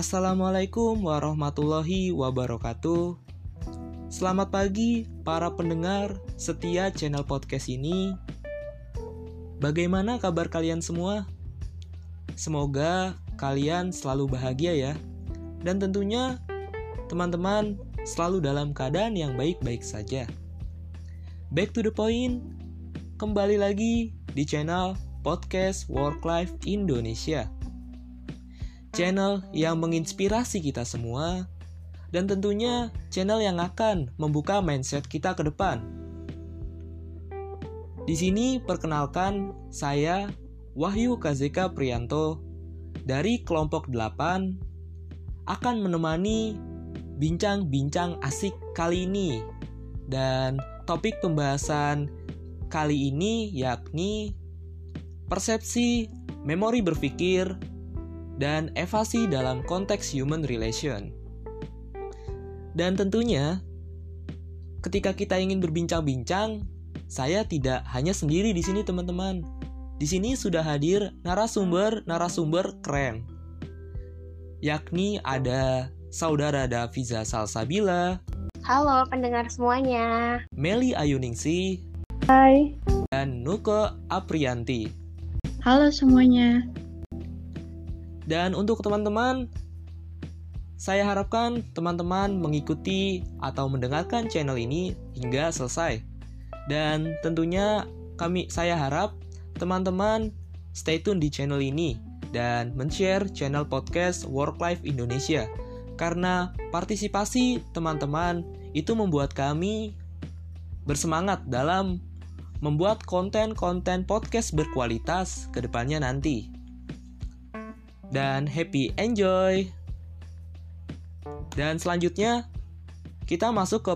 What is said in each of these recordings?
Assalamualaikum warahmatullahi wabarakatuh. Selamat pagi para pendengar setia channel podcast ini. Bagaimana kabar kalian semua? Semoga kalian selalu bahagia ya. Dan tentunya teman-teman selalu dalam keadaan yang baik-baik saja. Back to the point, kembali lagi di channel Podcast Work Life Indonesia channel yang menginspirasi kita semua, dan tentunya channel yang akan membuka mindset kita ke depan. Di sini perkenalkan saya Wahyu Kazeka Prianto dari kelompok 8 akan menemani bincang-bincang asik kali ini dan topik pembahasan kali ini yakni persepsi memori berpikir dan evasi dalam konteks human relation. Dan tentunya, ketika kita ingin berbincang-bincang, saya tidak hanya sendiri di sini teman-teman. Di sini sudah hadir narasumber-narasumber keren. Yakni ada saudara Daviza Salsabila. Halo pendengar semuanya. Meli Ayuningsi. Hai. Dan Nuko Aprianti. Halo semuanya. Dan untuk teman-teman, saya harapkan teman-teman mengikuti atau mendengarkan channel ini hingga selesai. Dan tentunya kami saya harap teman-teman stay tune di channel ini dan men-share channel podcast Work Life Indonesia karena partisipasi teman-teman itu membuat kami bersemangat dalam membuat konten-konten podcast berkualitas ke depannya nanti dan happy enjoy. Dan selanjutnya kita masuk ke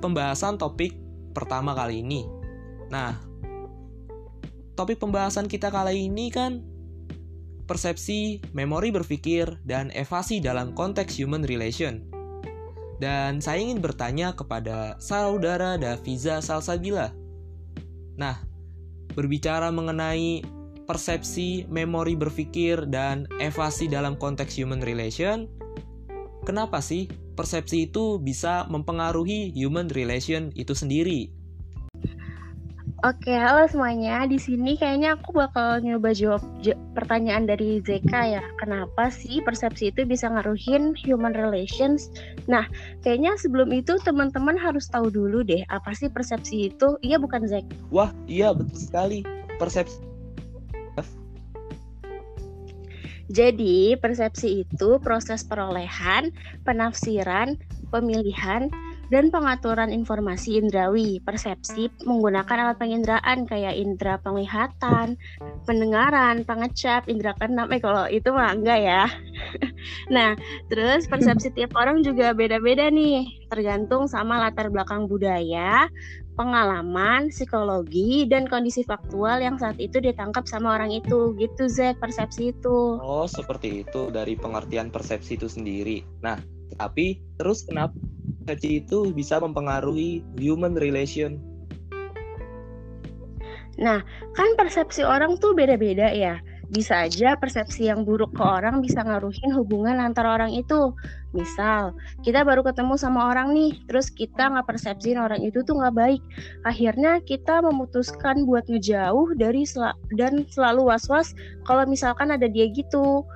pembahasan topik pertama kali ini. Nah, topik pembahasan kita kali ini kan persepsi, memori berpikir, dan evasi dalam konteks human relation. Dan saya ingin bertanya kepada saudara Daviza Salsabila. Nah, berbicara mengenai persepsi, memori berpikir, dan evasi dalam konteks human relation, kenapa sih persepsi itu bisa mempengaruhi human relation itu sendiri? Oke, halo semuanya. Di sini kayaknya aku bakal nyoba jawab pertanyaan dari ZK ya. Kenapa sih persepsi itu bisa ngaruhin human relations? Nah, kayaknya sebelum itu teman-teman harus tahu dulu deh apa sih persepsi itu. Iya bukan Zek? Wah, iya betul sekali. Persepsi Jadi, persepsi itu proses perolehan, penafsiran, pemilihan, dan pengaturan informasi indrawi. Persepsi menggunakan alat penginderaan kayak indera penglihatan, pendengaran, pengecap, indera keenam. Eh kalau itu mah enggak ya. nah, terus persepsi tiap orang juga beda-beda nih, tergantung sama latar belakang budaya, pengalaman, psikologi, dan kondisi faktual yang saat itu ditangkap sama orang itu. Gitu, Zek, persepsi itu. Oh, seperti itu dari pengertian persepsi itu sendiri. Nah, tapi terus kenapa persepsi itu bisa mempengaruhi human relation? Nah, kan persepsi orang tuh beda-beda ya bisa aja persepsi yang buruk ke orang bisa ngaruhin hubungan antara orang itu. Misal, kita baru ketemu sama orang nih, terus kita nggak persepsiin orang itu tuh nggak baik. Akhirnya kita memutuskan buat ngejauh dari sel dan selalu was-was kalau misalkan ada dia gitu.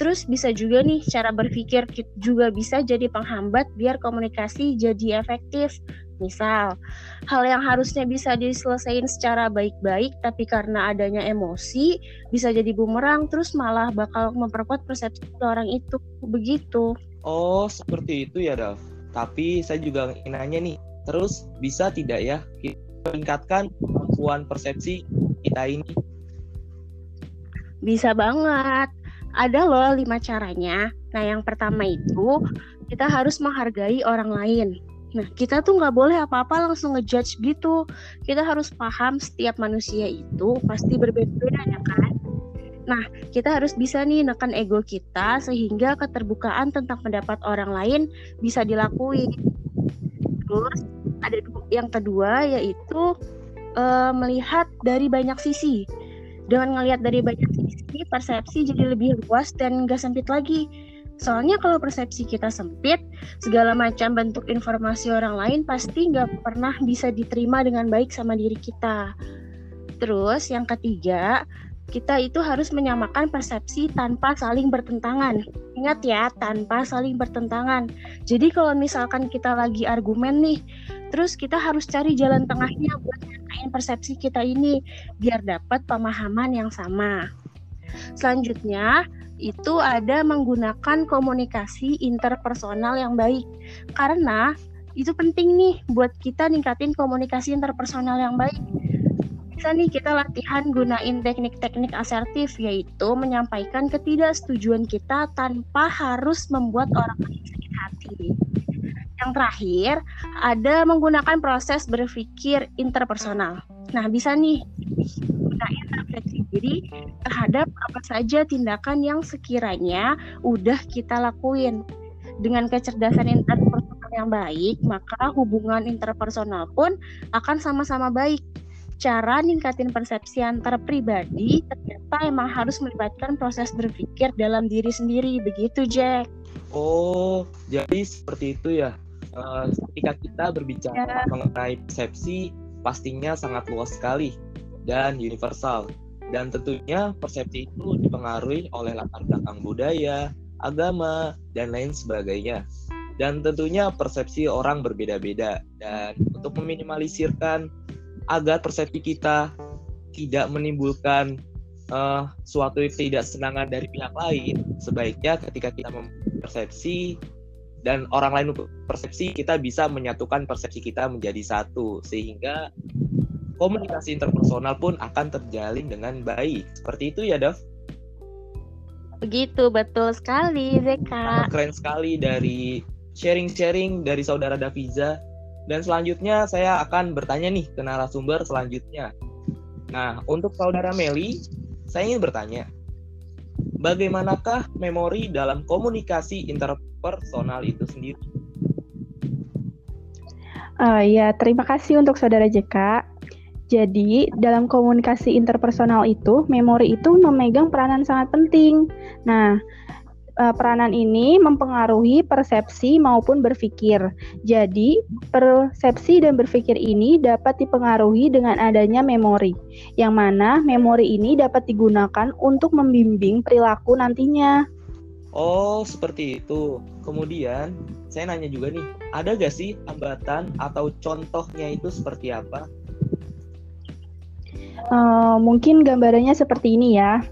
Terus bisa juga nih cara berpikir juga bisa jadi penghambat biar komunikasi jadi efektif. Misal, hal yang harusnya bisa diselesaikan secara baik-baik tapi karena adanya emosi bisa jadi bumerang terus malah bakal memperkuat persepsi orang itu. Begitu. Oh, seperti itu ya, Dav. Tapi saya juga ingin nanya nih, terus bisa tidak ya meningkatkan kemampuan persepsi kita ini? Bisa banget. Ada loh lima caranya. Nah, yang pertama itu kita harus menghargai orang lain. Nah, kita tuh nggak boleh apa-apa langsung ngejudge gitu. Kita harus paham setiap manusia itu pasti berbeda-beda ya kan. Nah, kita harus bisa nih nekan ego kita sehingga keterbukaan tentang pendapat orang lain bisa dilakuin. Terus ada yang kedua yaitu uh, melihat dari banyak sisi. Dengan melihat dari banyak sisi, persepsi jadi lebih luas dan nggak sempit lagi Soalnya kalau persepsi kita sempit, segala macam bentuk informasi orang lain pasti nggak pernah bisa diterima dengan baik sama diri kita. Terus yang ketiga, kita itu harus menyamakan persepsi tanpa saling bertentangan. Ingat ya, tanpa saling bertentangan. Jadi kalau misalkan kita lagi argumen nih, terus kita harus cari jalan tengahnya buat nyamain persepsi kita ini biar dapat pemahaman yang sama. Selanjutnya, itu ada menggunakan komunikasi interpersonal yang baik. Karena itu penting nih buat kita ningkatin komunikasi interpersonal yang baik. Bisa nih kita latihan gunain teknik-teknik asertif yaitu menyampaikan ketidaksetujuan kita tanpa harus membuat orang lain sakit hati. Yang terakhir, ada menggunakan proses berpikir interpersonal. Nah, bisa nih gunain refleksi diri terhadap apa saja tindakan yang sekiranya udah kita lakuin. Dengan kecerdasan interpersonal yang baik, maka hubungan interpersonal pun akan sama-sama baik. Cara ningkatin persepsi antar pribadi ternyata emang harus melibatkan proses berpikir dalam diri sendiri. Begitu, Jack. Oh, jadi seperti itu ya. Uh, ketika kita berbicara ya. mengenai persepsi, pastinya sangat luas sekali dan universal. Dan tentunya persepsi itu dipengaruhi oleh latar belakang budaya, agama, dan lain sebagainya. Dan tentunya persepsi orang berbeda-beda. Dan untuk meminimalisirkan agar persepsi kita tidak menimbulkan uh, suatu tidak senangan dari pihak lain, sebaiknya ketika kita mempersepsi dan orang lain persepsi, kita bisa menyatukan persepsi kita menjadi satu sehingga komunikasi interpersonal pun akan terjalin dengan baik. Seperti itu ya, Dav? Begitu, betul sekali, Zeka. keren sekali dari sharing-sharing dari saudara Daviza. Dan selanjutnya saya akan bertanya nih ke narasumber selanjutnya. Nah, untuk saudara Meli, saya ingin bertanya, bagaimanakah memori dalam komunikasi interpersonal itu sendiri? Uh, ya, terima kasih untuk saudara JK. Jadi, dalam komunikasi interpersonal itu, memori itu memegang peranan sangat penting. Nah, eh, peranan ini mempengaruhi persepsi maupun berpikir. Jadi, persepsi dan berpikir ini dapat dipengaruhi dengan adanya memori, yang mana memori ini dapat digunakan untuk membimbing perilaku nantinya. Oh, seperti itu. Kemudian, saya nanya juga nih, ada gak sih hambatan atau contohnya itu seperti apa? Uh, mungkin gambarannya seperti ini ya.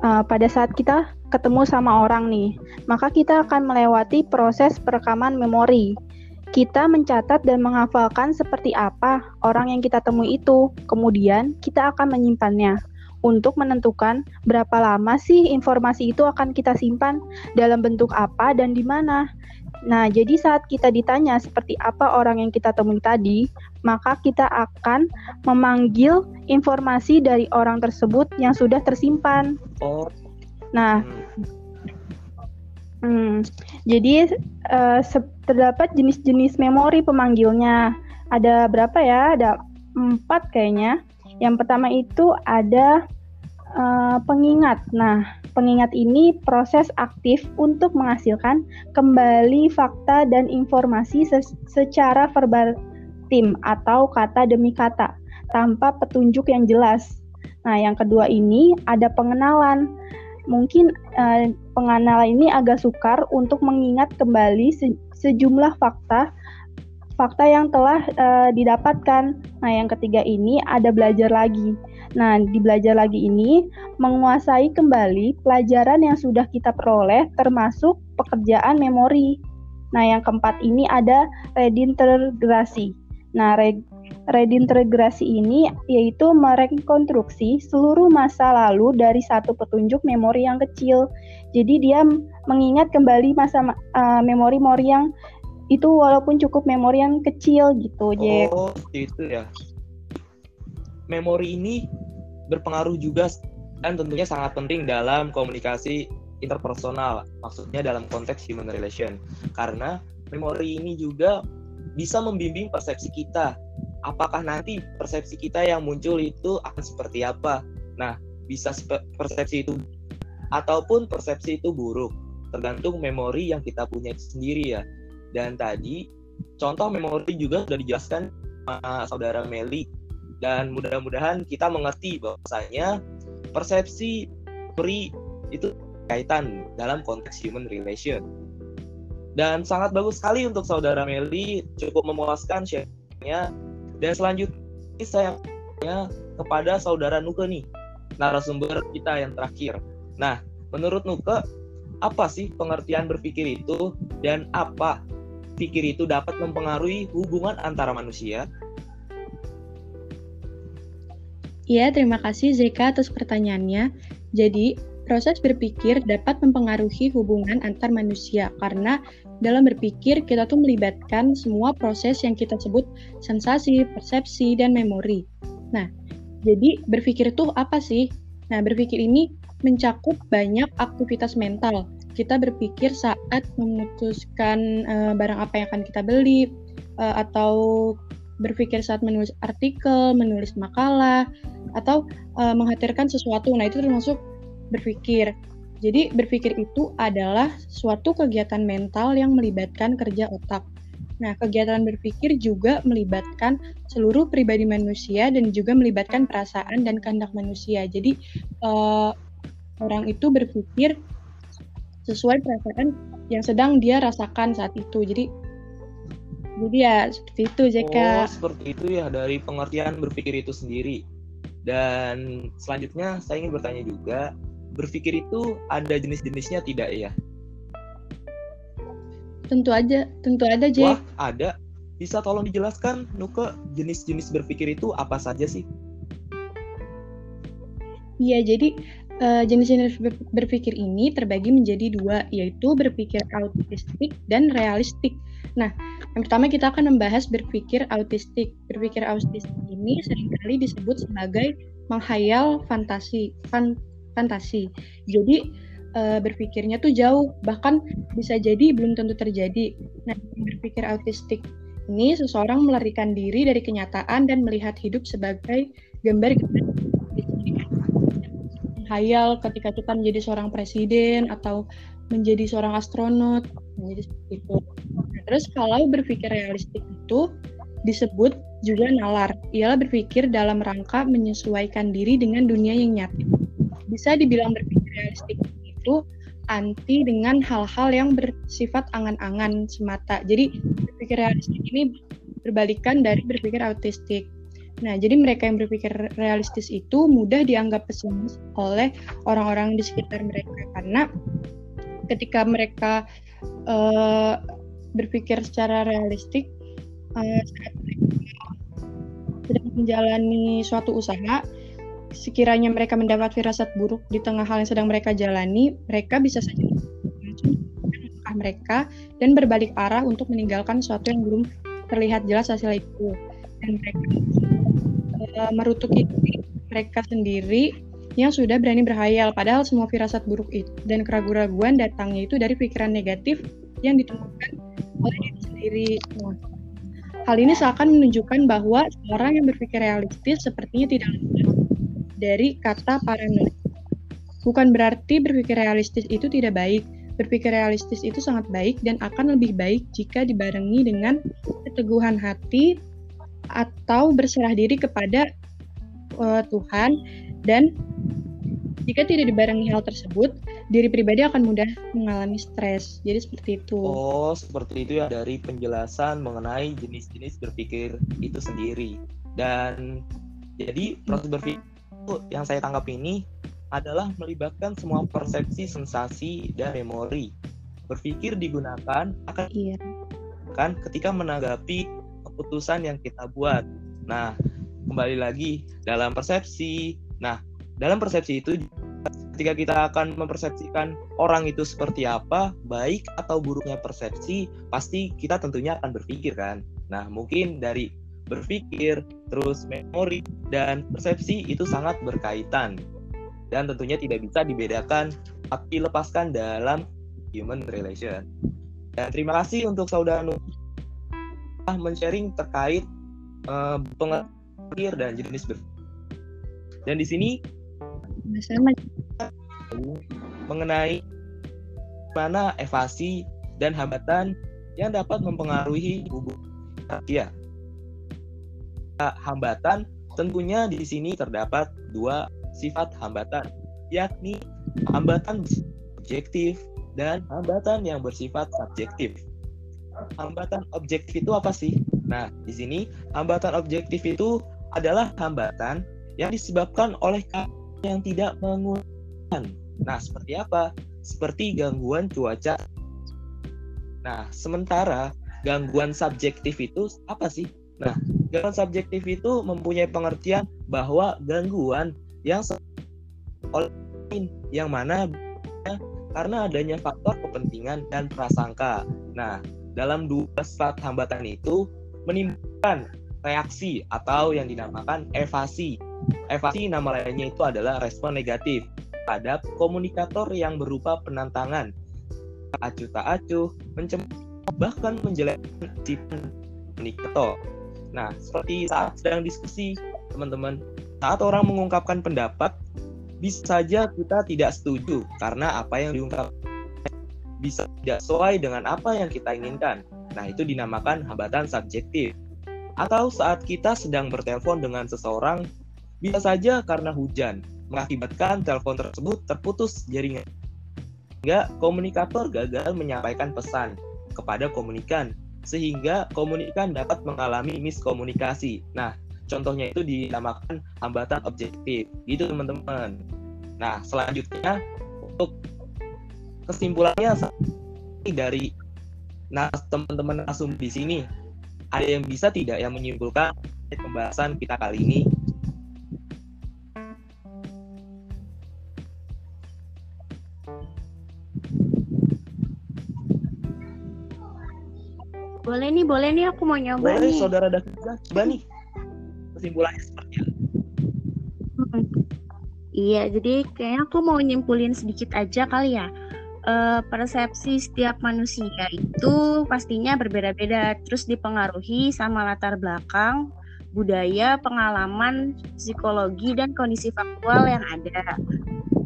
Uh, pada saat kita ketemu sama orang nih, maka kita akan melewati proses perekaman memori. Kita mencatat dan menghafalkan seperti apa orang yang kita temui itu. Kemudian kita akan menyimpannya untuk menentukan berapa lama sih informasi itu akan kita simpan dalam bentuk apa dan di mana. Nah, jadi saat kita ditanya seperti apa orang yang kita temui tadi, maka kita akan memanggil informasi dari orang tersebut yang sudah tersimpan. Oh. Nah, hmm, jadi uh, terdapat jenis-jenis memori pemanggilnya. Ada berapa ya? Ada empat kayaknya. Yang pertama itu ada uh, pengingat. Nah, pengingat ini proses aktif untuk menghasilkan kembali fakta dan informasi se secara verbatim atau kata demi kata tanpa petunjuk yang jelas. Nah, yang kedua ini ada pengenalan. Mungkin eh, pengenalan ini agak sukar untuk mengingat kembali se sejumlah fakta fakta yang telah uh, didapatkan. Nah, yang ketiga ini ada belajar lagi. Nah, di belajar lagi ini menguasai kembali pelajaran yang sudah kita peroleh termasuk pekerjaan memori. Nah, yang keempat ini ada redintegrasi. Nah, re redintegrasi ini yaitu merekonstruksi seluruh masa lalu dari satu petunjuk memori yang kecil. Jadi dia mengingat kembali masa uh, memori-memori yang itu walaupun cukup memori yang kecil gitu, Jack. Oh, itu ya. Memori ini berpengaruh juga dan tentunya sangat penting dalam komunikasi interpersonal, maksudnya dalam konteks human relation. Karena memori ini juga bisa membimbing persepsi kita. Apakah nanti persepsi kita yang muncul itu akan seperti apa? Nah, bisa persepsi itu ataupun persepsi itu buruk. tergantung memori yang kita punya sendiri ya. Dan tadi contoh memori juga sudah dijelaskan sama saudara Meli dan mudah-mudahan kita mengerti bahwasanya persepsi pri itu kaitan dalam konteks human relation. Dan sangat bagus sekali untuk saudara Meli cukup memuaskan share-nya. Dan selanjutnya saya kepada saudara Nuke nih, narasumber kita yang terakhir. Nah, menurut Nuke, apa sih pengertian berpikir itu dan apa pikir itu dapat mempengaruhi hubungan antara manusia? Ya, terima kasih Zeka atas pertanyaannya. Jadi, proses berpikir dapat mempengaruhi hubungan antar manusia karena dalam berpikir kita tuh melibatkan semua proses yang kita sebut sensasi, persepsi, dan memori. Nah, jadi berpikir itu apa sih? Nah, berpikir ini mencakup banyak aktivitas mental. Kita berpikir saat memutuskan uh, barang apa yang akan kita beli, uh, atau berpikir saat menulis artikel, menulis makalah, atau uh, menghadirkan sesuatu. Nah, itu termasuk berpikir. Jadi, berpikir itu adalah suatu kegiatan mental yang melibatkan kerja otak. Nah, kegiatan berpikir juga melibatkan seluruh pribadi manusia dan juga melibatkan perasaan dan kehendak manusia. Jadi, uh, orang itu berpikir sesuai perasaan yang sedang dia rasakan saat itu. Jadi, jadi ya seperti itu, Jeka. Oh, seperti itu ya dari pengertian berpikir itu sendiri. Dan selanjutnya saya ingin bertanya juga, berpikir itu ada jenis-jenisnya tidak ya? Tentu aja, tentu ada, Jack. Wah, ada. Bisa tolong dijelaskan, Nuke, jenis-jenis berpikir itu apa saja sih? Iya, jadi uh, jenis-jenis berpikir ini terbagi menjadi dua, yaitu berpikir autistik dan realistik. Nah, yang pertama kita akan membahas berpikir autistik. Berpikir autistik ini sering kali disebut sebagai menghayal fantasi, fan, fantasi. Jadi uh, berpikirnya tuh jauh, bahkan bisa jadi belum tentu terjadi. Nah, berpikir autistik ini seseorang melarikan diri dari kenyataan dan melihat hidup sebagai gambar-gambar hayal ketika kita menjadi seorang presiden atau menjadi seorang astronot menjadi seperti itu. Terus kalau berpikir realistik itu disebut juga nalar. Ialah berpikir dalam rangka menyesuaikan diri dengan dunia yang nyata. Bisa dibilang berpikir realistik itu anti dengan hal-hal yang bersifat angan-angan semata. Jadi berpikir realistik ini berbalikan dari berpikir autistik. Nah, jadi mereka yang berpikir realistis itu mudah dianggap pesimis oleh orang-orang di sekitar mereka karena ketika mereka uh, berpikir secara realistik uh, sedang menjalani suatu usaha, sekiranya mereka mendapat firasat buruk di tengah hal yang sedang mereka jalani, mereka bisa saja langkah mereka dan berbalik arah untuk meninggalkan sesuatu yang belum terlihat jelas hasil itu. Dan mereka uh, merutuki mereka sendiri yang sudah berani berhayal padahal semua firasat buruk itu dan keraguan-raguan datangnya itu dari pikiran negatif yang ditemukan oleh diri sendiri. Hal ini seakan menunjukkan bahwa orang yang berpikir realistis sepertinya tidak dari kata paranoid. Bukan berarti berpikir realistis itu tidak baik. Berpikir realistis itu sangat baik dan akan lebih baik jika dibarengi dengan keteguhan hati atau berserah diri kepada uh, Tuhan dan jika tidak dibarengi hal tersebut, diri pribadi akan mudah mengalami stres. Jadi seperti itu. Oh, seperti itu ya dari penjelasan mengenai jenis-jenis berpikir itu sendiri. Dan jadi proses berpikir yang saya tangkap ini adalah melibatkan semua persepsi, sensasi, dan memori. Berpikir digunakan akan iya. kan ketika menanggapi keputusan yang kita buat. Nah, kembali lagi dalam persepsi. Nah, dalam persepsi itu ketika kita akan mempersepsikan orang itu seperti apa, baik atau buruknya persepsi, pasti kita tentunya akan berpikir kan. Nah, mungkin dari berpikir, terus memori, dan persepsi itu sangat berkaitan. Dan tentunya tidak bisa dibedakan tapi lepaskan dalam human relation. Dan terima kasih untuk saudara men-sharing terkait uh, pengertian dan jenis berpikir. Dan di sini mengenai mana evasi dan hambatan yang dapat mempengaruhi hubungan manusia. Hambatan tentunya di sini terdapat dua sifat hambatan, yakni hambatan objektif dan hambatan yang bersifat subjektif. Hambatan objektif itu apa sih? Nah, di sini hambatan objektif itu adalah hambatan yang disebabkan oleh yang tidak menggunakan. Nah, seperti apa? Seperti gangguan cuaca. Nah, sementara gangguan subjektif itu apa sih? Nah, gangguan subjektif itu mempunyai pengertian bahwa gangguan yang oleh yang mana karena adanya faktor kepentingan dan prasangka. Nah, dalam dua sifat hambatan itu menimbulkan reaksi atau yang dinamakan evasi. Evasi nama lainnya itu adalah respon negatif terhadap komunikator yang berupa penantangan, acuh tak acuh, mencem bahkan menjelekkan si komunikator. Nah, seperti saat sedang diskusi, teman-teman, saat orang mengungkapkan pendapat, bisa saja kita tidak setuju karena apa yang diungkap bisa tidak sesuai dengan apa yang kita inginkan. Nah, itu dinamakan hambatan subjektif. Atau saat kita sedang bertelepon dengan seseorang, bisa saja karena hujan, mengakibatkan telepon tersebut terputus jaringan. Sehingga komunikator gagal menyampaikan pesan kepada komunikan, sehingga komunikan dapat mengalami miskomunikasi. Nah, Contohnya itu dinamakan hambatan objektif. Gitu teman-teman. Nah, selanjutnya untuk kesimpulannya dari nah teman-teman asum di sini ada yang bisa tidak yang menyimpulkan pembahasan kita kali ini Boleh nih, boleh nih aku mau nyoba boleh nih. saudara Dakiza coba nih kesimpulannya seperti apa Hmm. Iya, jadi kayaknya aku mau nyimpulin sedikit aja kali ya. Eh, persepsi setiap manusia itu pastinya berbeda-beda, terus dipengaruhi sama latar belakang, budaya, pengalaman, psikologi, dan kondisi faktual yang ada.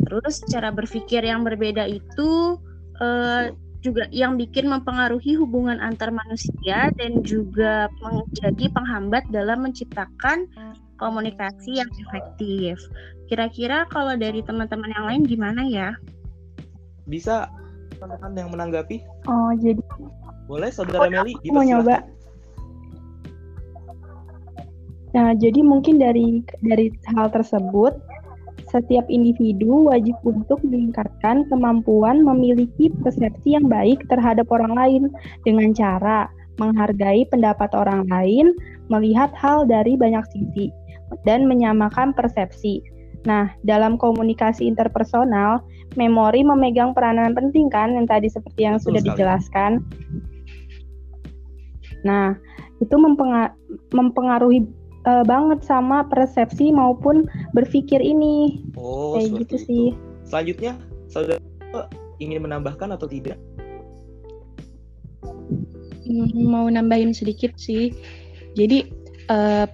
Terus cara berpikir yang berbeda itu eh, juga yang bikin mempengaruhi hubungan antar manusia dan juga menjadi penghambat dalam menciptakan komunikasi yang efektif. Kira-kira kalau dari teman-teman yang lain gimana ya? Bisa teman-teman yang menanggapi Oh, jadi boleh saudara Meli aku mau nyoba. Nah, jadi mungkin dari dari hal tersebut, setiap individu wajib untuk meningkatkan kemampuan memiliki persepsi yang baik terhadap orang lain dengan cara menghargai pendapat orang lain, melihat hal dari banyak sisi, dan menyamakan persepsi. Nah, dalam komunikasi interpersonal, memori memegang peranan penting kan yang tadi seperti yang Betul sudah sekali. dijelaskan. Nah, itu mempenga- mempengaruhi eh, banget sama persepsi maupun berpikir ini. oh Kayak seperti gitu itu. sih. selanjutnya saudara ingin menambahkan atau tidak Hmm, mau nambahin sedikit sih. Jadi eh,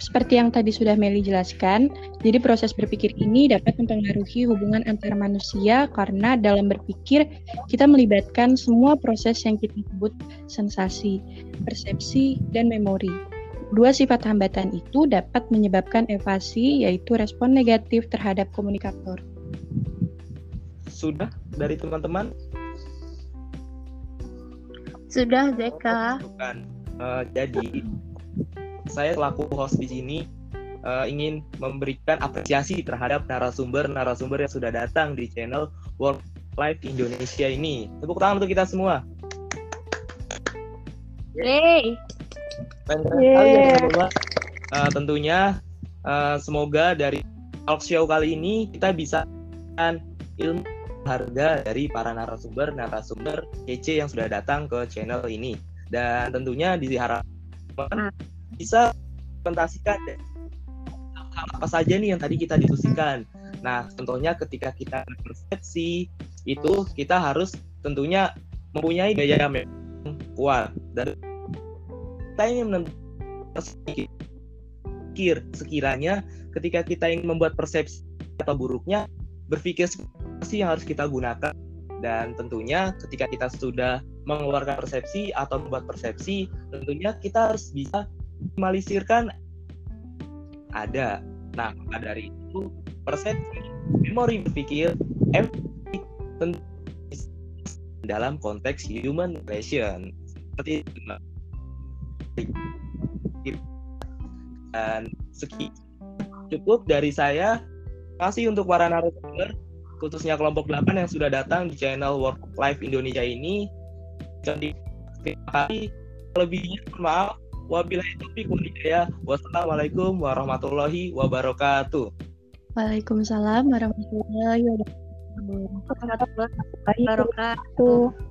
seperti yang tadi sudah Meli jelaskan, jadi proses berpikir ini dapat mempengaruhi hubungan antar manusia karena dalam berpikir kita melibatkan semua proses yang kita sebut sensasi, persepsi, dan memori. Dua sifat hambatan itu dapat menyebabkan evasi, yaitu respon negatif terhadap komunikator. sudah dari teman-teman Sudah, Zeka. Bukan. Eh, jadi saya selaku host di sini eh, ingin memberikan apresiasi terhadap narasumber-narasumber yang sudah datang di channel Work Life Indonesia ini. Tepuk tangan untuk kita semua. Yeay. Sekali ya. Eh, tentunya eh, semoga dari talk show kali ini kita bisa ilmu harga dari para narasumber narasumber kece yang sudah datang ke channel ini dan tentunya diharapkan bisa presentasikan hal apa saja nih yang tadi kita diskusikan. Nah, contohnya ketika kita persepsi itu kita harus tentunya mempunyai daya yang kuat dan kita ingin menentukan sekiranya ketika kita ingin membuat persepsi atau buruknya berpikir seperti yang harus kita gunakan Dan tentunya ketika kita sudah mengeluarkan persepsi atau membuat persepsi, tentunya kita harus bisa minimalisirkan ada. Nah, dari itu persepsi, memori berpikir, empati dalam konteks human relation seperti itu. Dan sekian cukup dari saya. Kasih untuk para narasumber, khususnya kelompok 8 yang sudah datang di channel Work Life Indonesia ini. Jadi, terima kasih. Lebihnya, maaf. Wabillahi taufiq walhidayah. Wassalamualaikum warahmatullahi wabarakatuh. Waalaikumsalam warahmatullahi wabarakatuh. Warahmatullahi wabarakatuh. tuh.